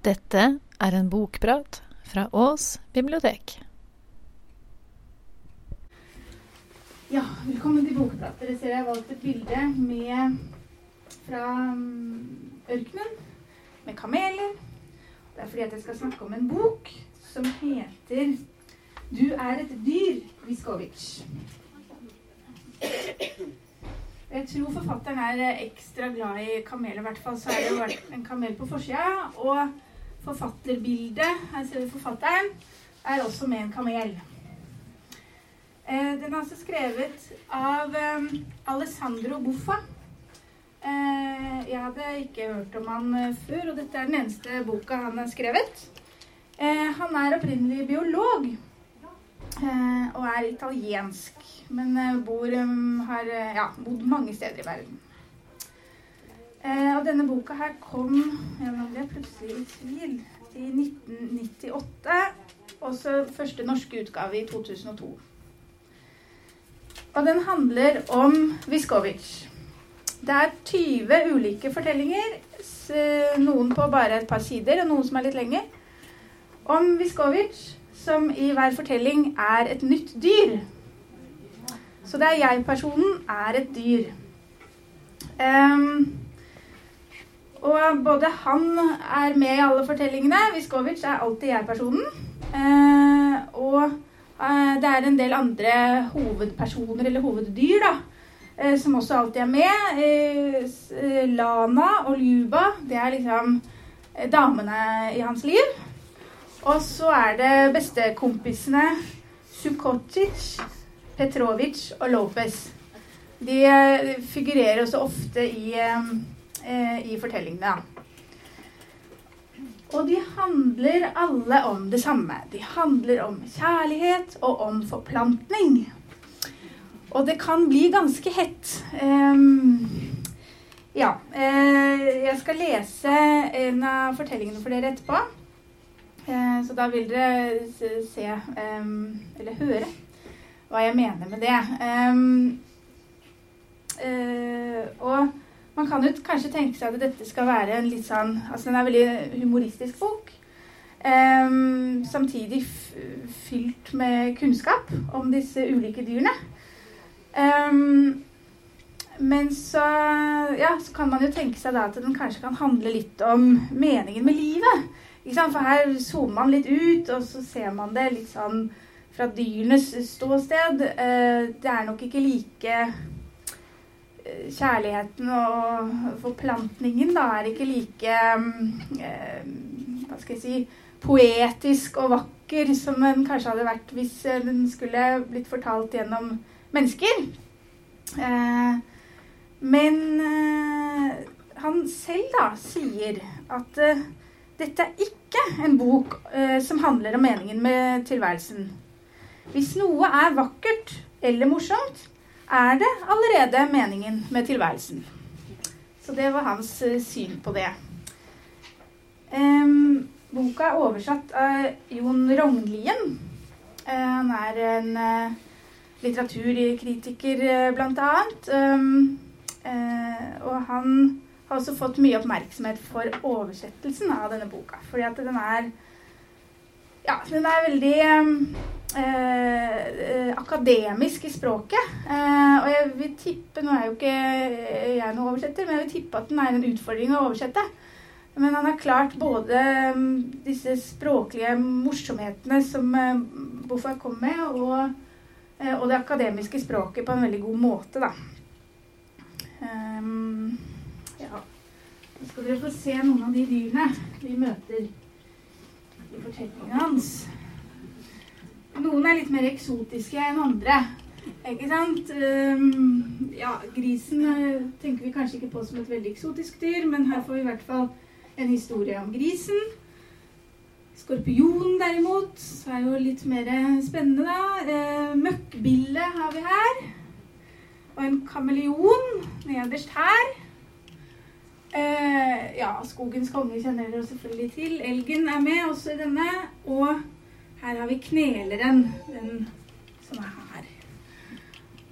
Dette er en bokprat fra Ås bibliotek. Ja, velkommen til Bokprat. Dere ser jeg har valgt et bilde med, fra mm, ørkenen med kameler. Det er fordi jeg skal snakke om en bok som heter 'Du er et dyr', Viskovic. Jeg tror forfatteren er ekstra glad i kameler. I hvert fall så er det jo en kamel på forsida. Og forfatterbildet, her ser vi forfatteren, er også med en kamel. Eh, den er altså skrevet av eh, Alessandro Buffa. Eh, jeg hadde ikke hørt om han før, og dette er den eneste boka han har skrevet. Han er opprinnelig biolog og er italiensk, men bor, har ja, bodd mange steder i verden. Og denne boka her kom ja, nå ble jeg plutselig i tvil i 1998. Også første norske utgave i 2002. Og den handler om Viskovic. Det er 20 ulike fortellinger, noen på bare et par sider, og noen som er litt lengre, om Viskovic, som i hver fortelling er et nytt dyr. Så det er jeg-personen er et dyr. Um, og både han er med i alle fortellingene. Viskovic er alltid jeg-personen. Eh, og eh, det er en del andre hovedpersoner, eller hoveddyr, da eh, som også alltid er med. Eh, Lana og Ljuba, det er liksom eh, damene i hans liv. Og så er det bestekompisene Sukotic, Petrovic og Lopez. De eh, figurerer også ofte i, eh, i fortellingene. Og de handler alle om det samme. De handler om kjærlighet og om forplantning. Og det kan bli ganske hett. Um, ja. Eh, jeg skal lese en av fortellingene for dere etterpå. Eh, så da vil dere se um, Eller høre hva jeg mener med det. Um, eh, og man kan jo kanskje tenke seg at dette skal være en litt sånn Altså den er en veldig humoristisk bok. samtidig fylt med kunnskap om disse ulike dyrene. Um, men så, ja, så kan man jo tenke seg da at den kanskje kan handle litt om meningen med livet. For her zoomer man litt ut, og så ser man det litt sånn fra dyrenes ståsted. Uh, det er nok ikke like Kjærligheten og forplantningen da er ikke like uh, Hva skal jeg si Poetisk og vakker som den kanskje hadde vært hvis den skulle blitt fortalt gjennom mennesker. Eh, men eh, han selv da sier at eh, dette er ikke en bok eh, som handler om meningen med tilværelsen. Hvis noe er vakkert eller morsomt, er det allerede meningen med tilværelsen. Så det var hans eh, syn på det. boka er oversatt av Jon Rognlien. Uh, han er en litteraturkritiker, uh, blant annet. Um, og han har også fått mye oppmerksomhet for oversettelsen av denne boka. Fordi at den er Ja, den er veldig eh, akademisk i språket. Eh, og jeg vil tippe Nå er jo ikke jeg noen oversetter, men jeg vil tippe at den er en utfordring å oversette. Men han har klart både um, disse språklige morsomhetene som uh, Boffa kom med, og Eh, og det akademiske språket på en veldig god måte, da. Um, ja. Nå skal dere få se noen av de dyrene vi møter i fortellingen hans. Noen er litt mer eksotiske enn andre. Ikke sant? Um, ja, grisen uh, tenker vi kanskje ikke på som et veldig eksotisk dyr, men her får vi i hvert fall en historie om grisen. Skorpionen derimot er jo litt mer spennende, da. Eh, møkkbille har vi her. Og en kameleon nederst her. Eh, ja, skogens konge kjenner dere selvfølgelig til. Elgen er med også i denne. Og her har vi kneleren, den som er her.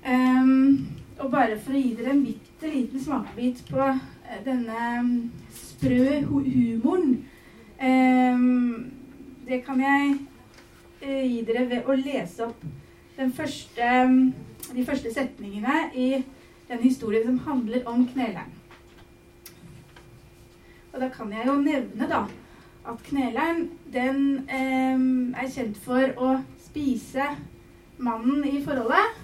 Um, og bare for å gi dere en bitte liten smakebit på eh, denne sprø humoren Um, det kan jeg uh, gi dere ved å lese opp første, de første setningene i den historien som handler om kneleren. Og da kan jeg jo nevne da at kneleren den eh, er kjent for å spise mannen i forholdet,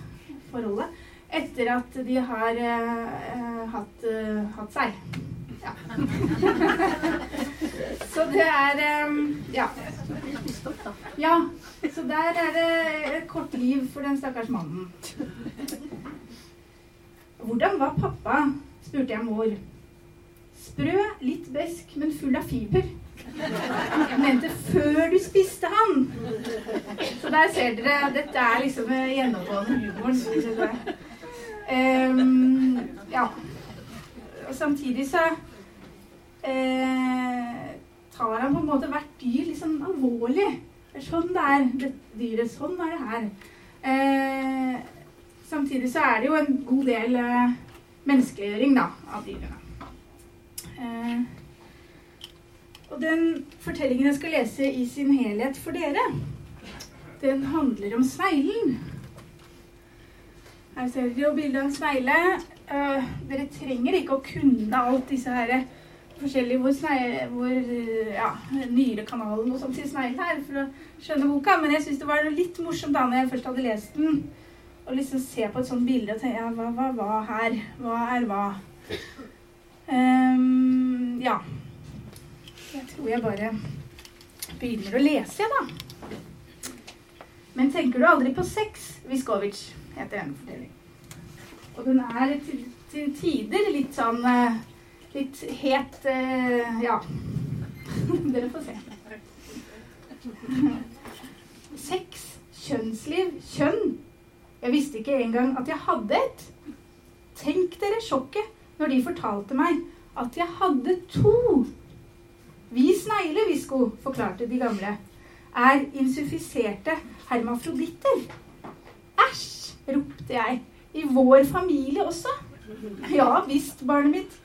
forholdet etter at de har eh, hatt, uh, hatt seg. Ja. så det er um, ja. ja. Så der er det et kort liv for den stakkars mannen. Hvordan var pappa? spurte jeg mor. Sprø, litt besk, men full av fiber. Jeg mente før du spiste han. Så der ser dere. Dette er liksom gjennomgående humoren. Um, ja. Og samtidig så eh, tar han på en måte hvert dyr sånn alvorlig. Det er sånn det er, det dyret. Sånn er det her. Eh, samtidig så er det jo en god del eh, menneskeliggjøring da, av dyrene. Eh, og den fortellingen jeg skal lese i sin helhet for dere, den handler om sneglen. Her ser dere jo bildet av en snegle. Uh, dere trenger ikke å kunne alt disse her forskjellige hvor, snei, hvor ja, nyrekanalen og sånt til sneglen her for å skjønne boka. Men jeg syns det var litt morsomt da når jeg først hadde lest den, å liksom se på et sånt bilde og tenke ja, hva, hva, hva her? Hva er hva? Um, ja. Jeg tror jeg bare begynner å lese, jeg, da. Men tenker du aldri på sex? Viskovic heter denne fortellingen. Og den er til, til tider litt sånn uh, litt het uh, Ja. Dere får se. Sex, kjønnsliv, kjønn. Jeg visste ikke engang at jeg hadde et. Tenk dere sjokket når de fortalte meg at jeg hadde to. Vi snegler, Visko, forklarte de gamle, er insufiserte hermafroditter. Æsj, ropte jeg. I vår familie også. Ja visst, barnet mitt.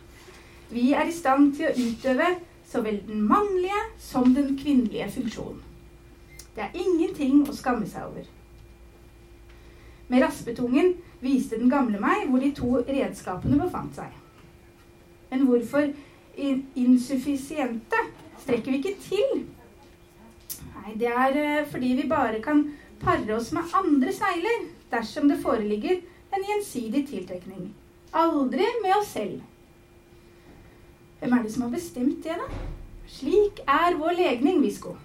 Vi er i stand til å utøve så vel den mannlige som den kvinnelige funksjonen. Det er ingenting å skamme seg over. Med raspetungen viste den gamle meg hvor de to redskapene befant seg. Men hvorfor insuffisiente strekker vi ikke til? Nei, det er eh, fordi vi bare kan pare oss med andre snegler dersom det foreligger en gjensidig tiltrekning. Aldri med oss selv. Hvem er det som har bestemt det, da? Slik er vår legning, Visko.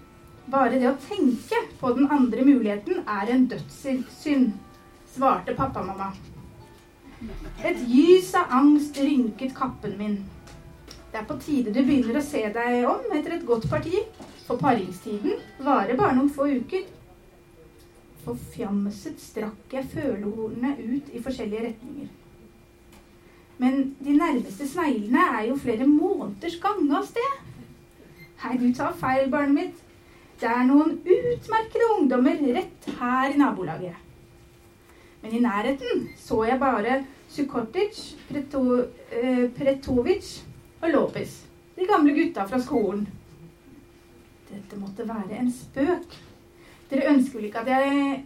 Bare det å tenke på den andre muligheten er en dødssynd, svarte pappa-mamma. Et gys av angst rynket kappen min. Det er på tide du begynner å se deg om etter et godt parti, for paringstiden varer bare noen få uker. Forfjamset strakk jeg følehornene ut i forskjellige retninger. Men de nærmeste sneglene er jo flere måneders gange av sted. Hei, du tar feil, barnet mitt. Det er noen utmerkede ungdommer rett her i nabolaget. Men i nærheten så jeg bare Sukotic, Preto, eh, Pretovic og Lopez. De gamle gutta fra skolen. Dette måtte være en spøk. Dere ønsker vel ikke at jeg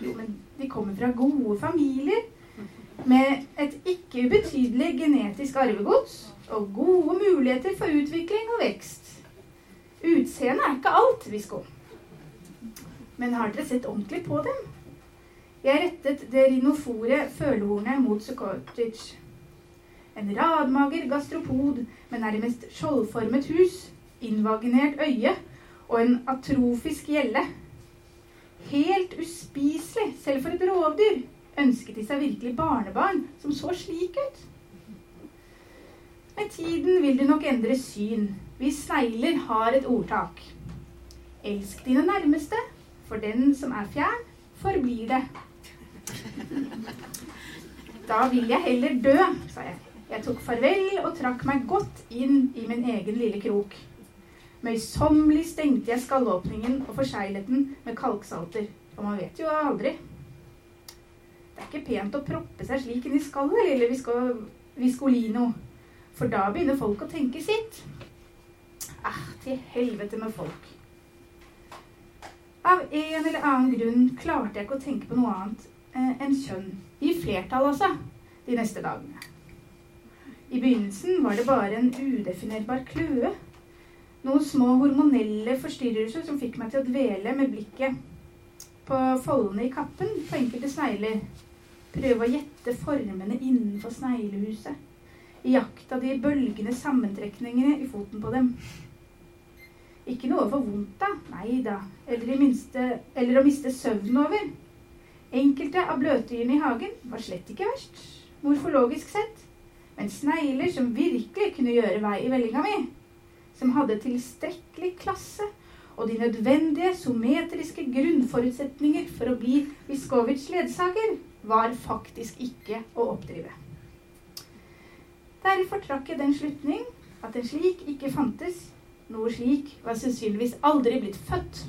Jo, men de kommer fra gode familier med et ikke ubetydelig genetisk arvegods og gode muligheter for utvikling og vekst. Utseendet er ikke alt, Visko. Men har dere sett ordentlig på dem? Jeg rettet det rinoforet følehornet mot Sukotic. En radmager gastropod med nærmest skjoldformet hus, innvaginert øye og en atrofisk gjelle. Helt uspiselig, selv for et rovdyr ønsket de seg virkelig barnebarn som så slik ut. Med tiden vil du nok endre syn. Vi snegler har et ordtak. Elsk dine nærmeste, for den som er fjern, forblir det. Da vil jeg heller dø, sa jeg. Jeg tok farvel og trakk meg godt inn i min egen lille krok. Møysommelig stengte jeg skallåpningen og forseglet den med kalksalter. For man vet jo aldri. Det er ikke pent å proppe seg slik inn i skallet, lille Viscolino. For da begynner folk å tenke sitt. Ah, til helvete med folk. Av en eller annen grunn klarte jeg ikke å tenke på noe annet eh, enn kjønn. I flertall, altså. De neste dagene. I begynnelsen var det bare en udefinerbar kløe. Noen små hormonelle forstyrrelser som fikk meg til å dvele med blikket på foldene i kappen på enkelte snegler. Prøve å gjette formene innenfor sneglehuset. I jakt av de bølgende sammentrekningene i foten på dem. Ikke noe for vondt, da. Nei da. Eller, eller å miste søvnen over. Enkelte av bløtdyrene i hagen var slett ikke verst, morfologisk sett. Men snegler som virkelig kunne gjøre vei i vellinga mi, som hadde tilstrekkelig klasse og de nødvendige sometriske grunnforutsetninger for å bli Viskovits ledsager, var faktisk ikke å oppdrive. Derfor trakk jeg den slutning at en slik ikke fantes. Noe slik var sannsynligvis aldri blitt født.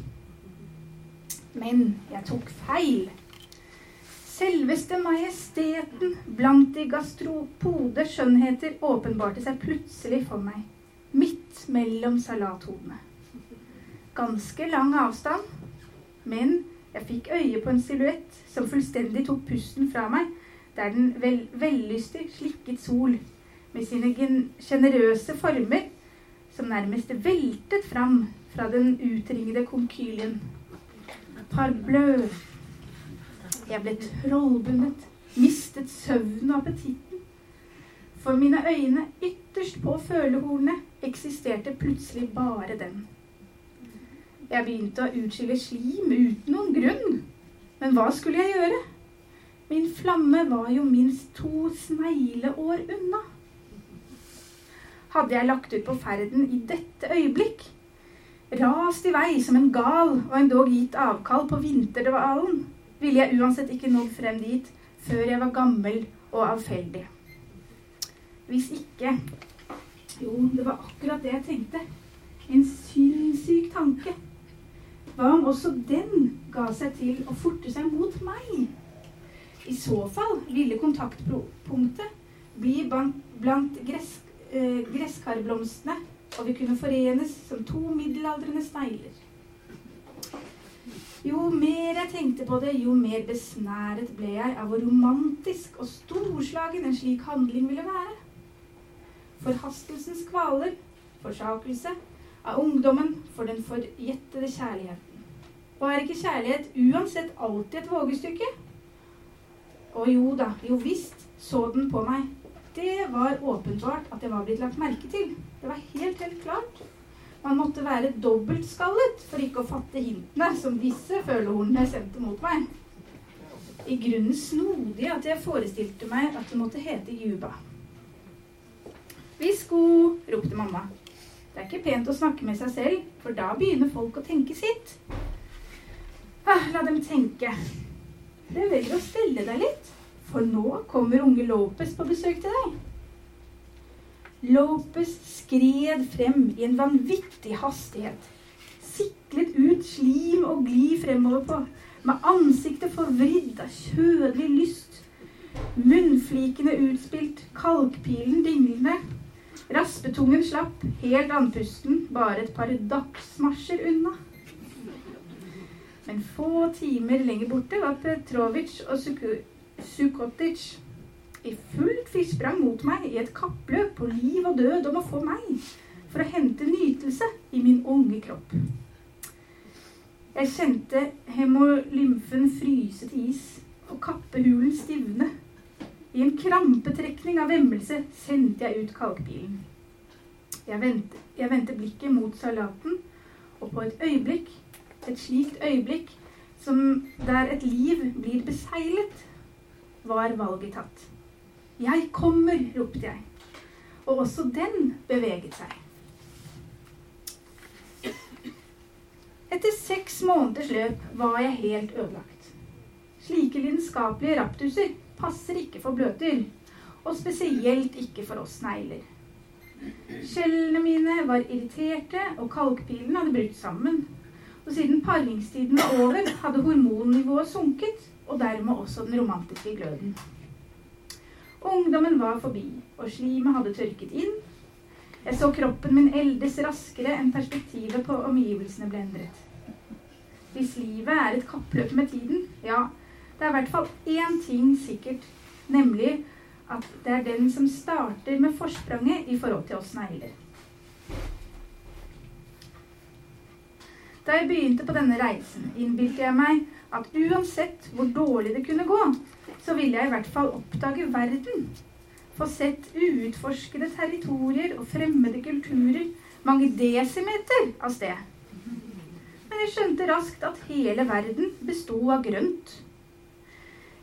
Men jeg tok feil. Selveste majesteten blant de gastropode skjønnheter åpenbarte seg plutselig for meg, midt mellom salathodene. Ganske lang avstand, men jeg fikk øye på en silhuett som fullstendig tok pusten fra meg, der den vel, vellystig slikket sol med sine sjenerøse former som nærmest veltet fram fra den utringede konkylien. Parbleu jeg ble trollbundet, mistet søvnen og appetitten. For mine øyne ytterst på følehornet eksisterte plutselig bare den. Jeg begynte å utskille slim uten noen grunn. Men hva skulle jeg gjøre? Min flamme var jo minst to snegleår unna. Hadde jeg lagt ut på ferden i dette øyeblikk, rast i vei som en gal og endog gitt avkall på vinterdvalen, ville jeg uansett ikke nådd frem dit før jeg var gammel og avfeldig. Hvis ikke Jo, det var akkurat det jeg tenkte. En sinnssyk tanke. Hva om også den ga seg til å forte seg mot meg? I så fall ville kontaktpunktet bli blant gress, eh, gresskarblomstene, og vi kunne forenes som to middelaldrende snegler. Jo mer jeg tenkte på det, jo mer besnæret ble jeg av hvor romantisk og storslagen en slik handling ville være. Forhastelsens kvaler, forsakelse av ungdommen for den forjettede kjærligheten. Er ikke kjærlighet uansett alltid et vågestykke? Og jo da, jo visst så den på meg. Det var åpenbart at jeg var blitt lagt merke til. Det var helt, helt klart. Man måtte være dobbeltskallet for ikke å fatte hintene som disse følehornene sendte mot meg. I grunnen snodig at jeg forestilte meg at det måtte hete Juba. Visko, ropte mamma. Det er ikke pent å snakke med seg selv, for da begynner folk å tenke sitt. Ah, la dem tenke. Det velger å stelle deg litt, for nå kommer unge Lopez på besøk til deg. Lopez skred frem i en vanvittig hastighet. Siklet ut slim og gli fremover på, med ansiktet forvridd av kjødelig lyst. Munnflikene utspilt, kalkpilen dinglende. Raspetungen slapp, helt andpusten, bare et par dagsmarsjer unna. Men få timer lenger borte var Petrovic og Sukotic i fullt firsprang mot meg i et kappløp på liv og død om å få meg, for å hente nytelse i min unge kropp. Jeg kjente hemolymfen fryse til is og kappehulen stivne. I en krampetrekning av vemmelse sendte jeg ut kalkbilen. Jeg vendte, jeg vendte blikket mot salaten, og på et øyeblikk, et slikt øyeblikk som der et liv blir beseglet, var valget tatt. 'Jeg kommer', ropte jeg. Og også den beveget seg. Etter seks måneders løp var jeg helt ødelagt. Slike lidenskapelige raptuser passer ikke for bløtdyr, og spesielt ikke for oss snegler. Skjellene mine var irriterte, og kalkpilen hadde brutt sammen. Og siden paringstiden var over, hadde hormonnivået sunket, og dermed også den romantiske gløden. Ungdommen var forbi, og slimet hadde tørket inn. Jeg så kroppen min eldes raskere enn perspektivet på omgivelsene ble endret. Hvis livet er et kappløp med tiden, ja, det er i hvert fall én ting sikkert, nemlig at det er den som starter med forspranget i forhold til oss negler. Da jeg begynte på denne reisen, innbilte jeg meg at uansett hvor dårlig det kunne gå, så ville jeg i hvert fall oppdage verden. Få sett uutforskede territorier og fremmede kulturer mange desimeter av sted. Men jeg skjønte raskt at hele verden besto av grønt.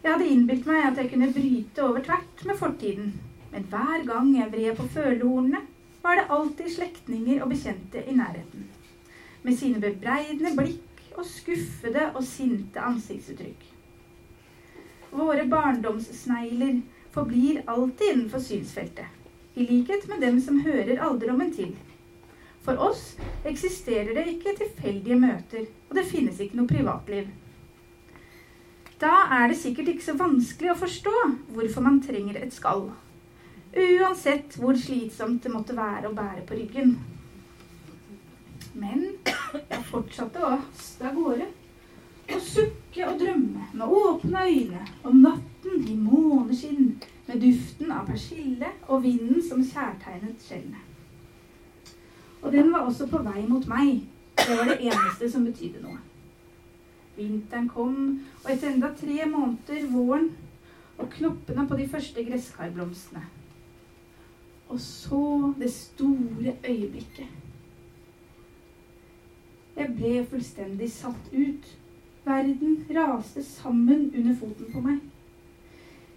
Jeg hadde innbilt meg at jeg kunne bryte over tvert med fortiden. Men hver gang jeg vred på følehornene, var det alltid slektninger og bekjente i nærheten med sine bebreidende blikk og skuffede og sinte ansiktsuttrykk. Våre barndomssnegler forblir alltid innenfor synsfeltet, i likhet med dem som hører alderdommen til. For oss eksisterer det ikke tilfeldige møter, og det finnes ikke noe privatliv. Da er det sikkert ikke så vanskelig å forstå hvorfor man trenger et skall. Uansett hvor slitsomt det måtte være å bære på ryggen. Men jeg fortsatte å haste av gårde. Og sukke og drømme med åpne øyne om natten i måneskinn med duften av persille og vinden som kjærtegnet skjellene. Og den var også på vei mot meg. Det var det eneste som betydde noe. Vinteren kom, og etter enda tre måneder våren og knoppene på de første gresskarblomstene. Og så det store øyeblikket. Jeg ble fullstendig satt ut. Verden raste sammen under foten på meg.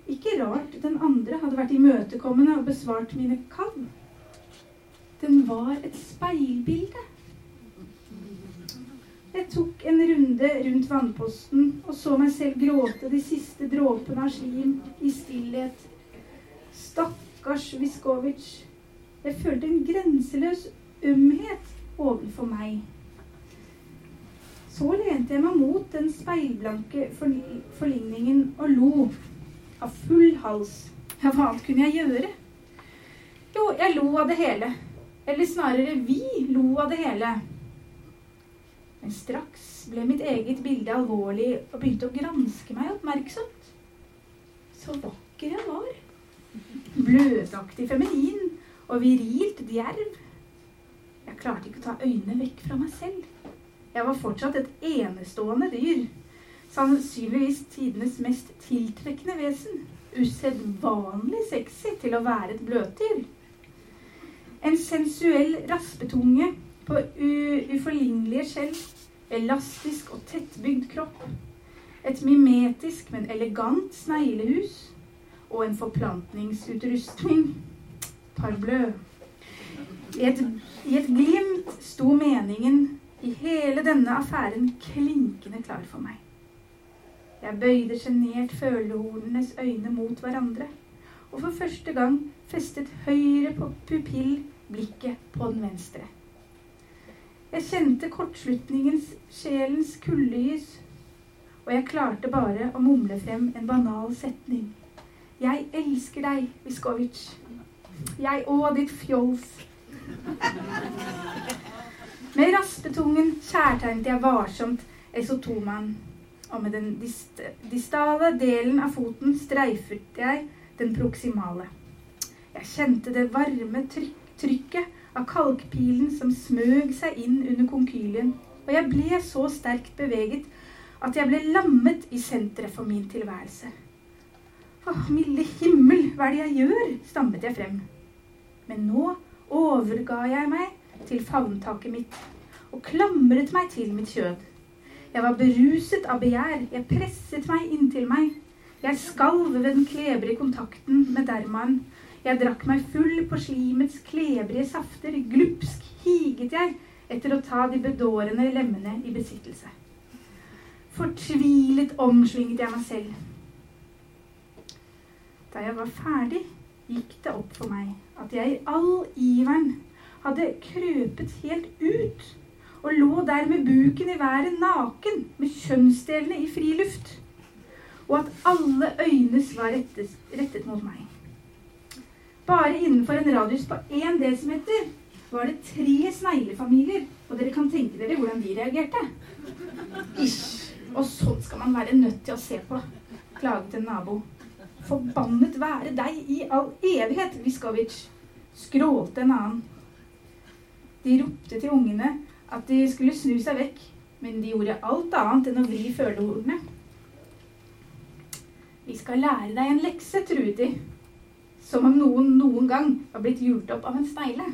Ikke rart den andre hadde vært imøtekommende og besvart mine kall. Den var et speilbilde. Jeg tok en runde rundt vannposten og så meg selv gråte de siste dråpene av slim i stillhet. Stakkars Viskovic. Jeg følte en grenseløs ømhet overfor meg. Så lente jeg meg mot den speilblanke forligningen og lo av full hals. Ja, hva annet kunne jeg gjøre? Jo, jeg lo av det hele. Eller snarere, vi lo av det hele. Men straks ble mitt eget bilde alvorlig og begynte å granske meg oppmerksomt. Så vakker jeg var. Bløtaktig feminin og virilt djerv. Jeg klarte ikke å ta øynene vekk fra meg selv. Jeg var fortsatt et enestående dyr. Sannsynligvis tidenes mest tiltrekkende vesen. Usedvanlig sexy til å være et bløtdyr. En sensuell raspetunge på uforlignelige skjell. Elastisk og tettbygd kropp. Et mimetisk, men elegant sneglehus. Og en forplantningsutrustning. Parblø. I et, I et glimt sto meningen i hele denne affæren klinkende klar for meg. Jeg bøyde sjenert følehornenes øyne mot hverandre, og for første gang festet høyre på pupill blikket på den venstre. Jeg kjente kortslutningens sjelens kuldegys, og jeg klarte bare å mumle frem en banal setning. Jeg elsker deg, Viskovic. Jeg og ditt fjols. Med raspetungen kjærtegnet jeg varsomt esotomaen, og med den dist distale delen av foten streifet jeg den proksimale. Jeg kjente det varme tryk trykket av kalkpilen som smøg seg inn under konkylien, og jeg ble så sterkt beveget at jeg ble lammet i senteret for min tilværelse. Å, milde himmel, hva er det jeg gjør? stammet jeg frem. Men nå overga jeg meg til favntaket mitt og klamret meg til mitt kjød. Jeg var beruset av begjær. Jeg presset meg inntil meg. Jeg skalv ved den klebrige kontakten med dermaen. Jeg drakk meg full på slimets klebrige safter. Glupsk higet jeg etter å ta de bedårende lemmene i besittelse. Fortvilet omsvinget jeg meg selv. Da jeg var ferdig, gikk det opp for meg at jeg i all iveren hadde krøpet helt ut og lå der med buken i været naken, med kjønnsdelene i fri luft, og at alle øynes var rettet, rettet mot meg. Bare innenfor en radius på én desimeter var det tre sneglefamilier. Og dere kan tenke dere hvordan de reagerte. Ish. Og sånn skal man være nødt til å se på, klaget en nabo. Forbannet være deg i all evighet, Viskovic, skrålte en annen. De ropte til ungene at de skulle snu seg vekk, men de gjorde alt annet enn å vri følehornene. Vi skal lære deg en lekse, truet de. Som om noen noen gang var blitt hjult opp av en snegle.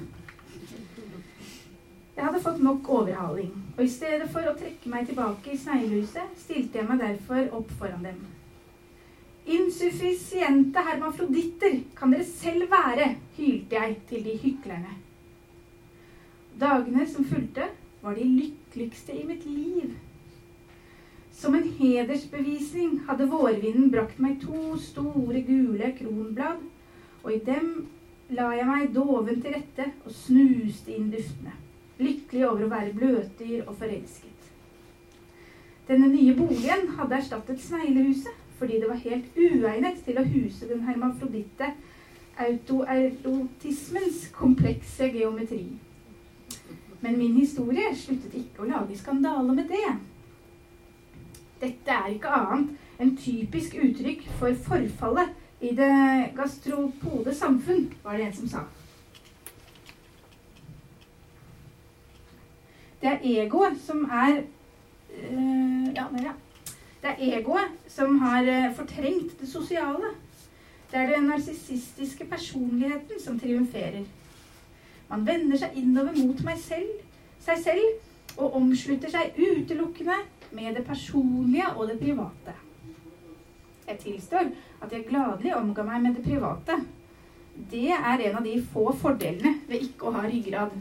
Jeg hadde fått nok overhaling, og i stedet for å trekke meg tilbake i sneglehuset, stilte jeg meg derfor opp foran dem. Insuffisiente hermafroditter kan dere selv være, hylte jeg til de hyklerne. Dagene som fulgte, var de lykkeligste i mitt liv. Som en hedersbevisning hadde vårvinden brakt meg to store, gule kronblad, og i dem la jeg meg doven til rette og snuste inn duftene, lykkelig over å være bløtdyr og forelsket. Denne nye boligen hadde erstattet sneglehuset fordi det var helt uegnet til å huse den hermafroditte autoerotismens komplekse geometri. Men min historie sluttet ikke å lage skandale med det. Dette er ikke annet enn typisk uttrykk for forfallet i det gastropode samfunn, var det en som sa. Det er egoet som er øh, Ja, ja. Det er egoet som har øh, fortrengt det sosiale. Det er den narsissistiske personligheten som triumferer. Man vender seg innover mot selv, seg selv og omslutter seg utelukkende med det personlige og det private. Jeg tilstår at jeg gladelig omga meg med det private. Det er en av de få fordelene ved ikke å ha ryggrad.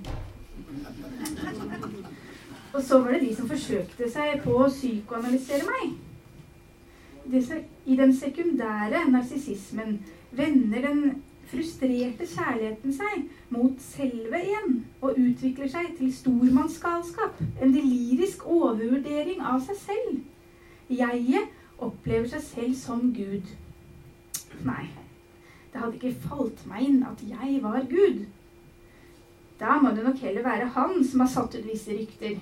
Og så var det de som forsøkte seg på å psykoanalysere meg. I den sekundære narsissismen vender den frustrerte kjærligheten seg mot selve igjen og utvikler seg til stormannsgalskap. En delirisk overvurdering av seg selv. Jeget opplever seg selv som Gud. Nei, det hadde ikke falt meg inn at jeg var Gud. Da må det nok heller være han som har satt ut visse rykter.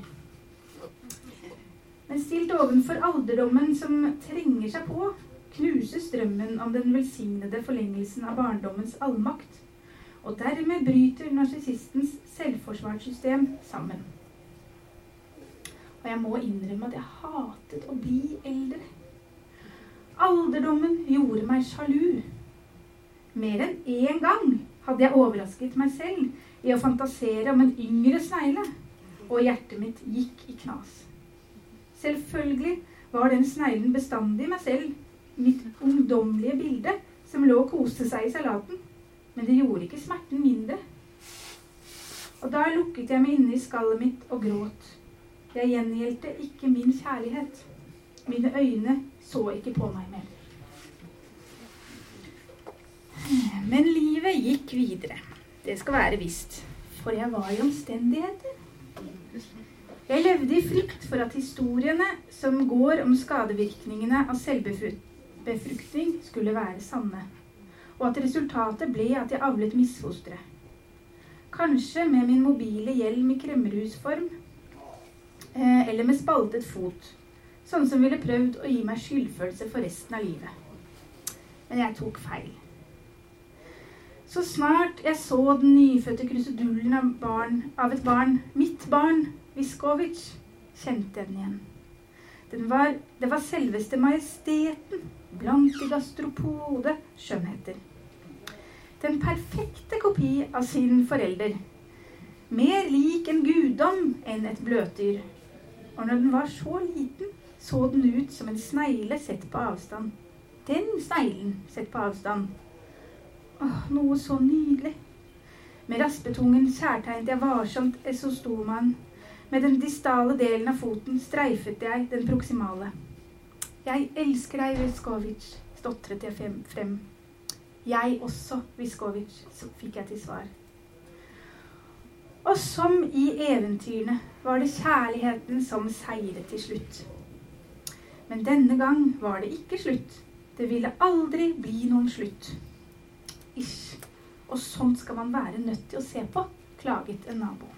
Men stilt ovenfor alderdommen som trenger seg på, knuses drømmen om den velsignede forlengelsen av barndommens allmakt. Og dermed bryter narsissistens selvforsvarssystem sammen. Og jeg må innrømme at jeg hatet å bli eldre. Alderdommen gjorde meg sjalu. Mer enn én gang hadde jeg overrasket meg selv i å fantasere om en yngre snegle, og hjertet mitt gikk i knas. Selvfølgelig var den sneglen bestandig meg selv mitt ungdommelige bilde som lå og koste seg i salaten. Men det gjorde ikke smerten mindre. Og da lukket jeg meg inne i skallet mitt og gråt. Jeg gjengjeldte ikke min kjærlighet. Mine øyne så ikke på meg mer. Men livet gikk videre. Det skal være visst. For jeg var i omstendigheter. Jeg levde i frykt for at historiene som går om skadevirkningene av befruktning skulle være sanne, og at resultatet ble at jeg avlet misfostre. Kanskje med min mobile hjelm i kremmerhusform, eh, eller med spaltet fot, sånn som ville prøvd å gi meg skyldfølelse for resten av livet. Men jeg tok feil. Så snart jeg så den nyfødte krusedullen av, barn, av et barn, mitt barn, Viskovic, kjente jeg den igjen. Var, det var selveste majesteten blant de gastropode skjønnheter. Den perfekte kopi av sin forelder. Mer lik en guddom enn et bløtdyr. Og når den var så liten, så den ut som en snegle sett på avstand. Den sneglen sett på avstand. Åh, noe så nydelig. Med raspetungen særtegnet jeg varsomt esostomaen. Med den distale delen av foten streifet jeg den proksimale. 'Jeg elsker deg, Viskovic', stotret jeg frem. 'Jeg også, Viskovic', fikk jeg til svar. Og som i eventyrene var det kjærligheten som seiret til slutt. Men denne gang var det ikke slutt. Det ville aldri bli noen slutt. Ish. Og sånt skal man være nødt til å se på, klaget en nabo.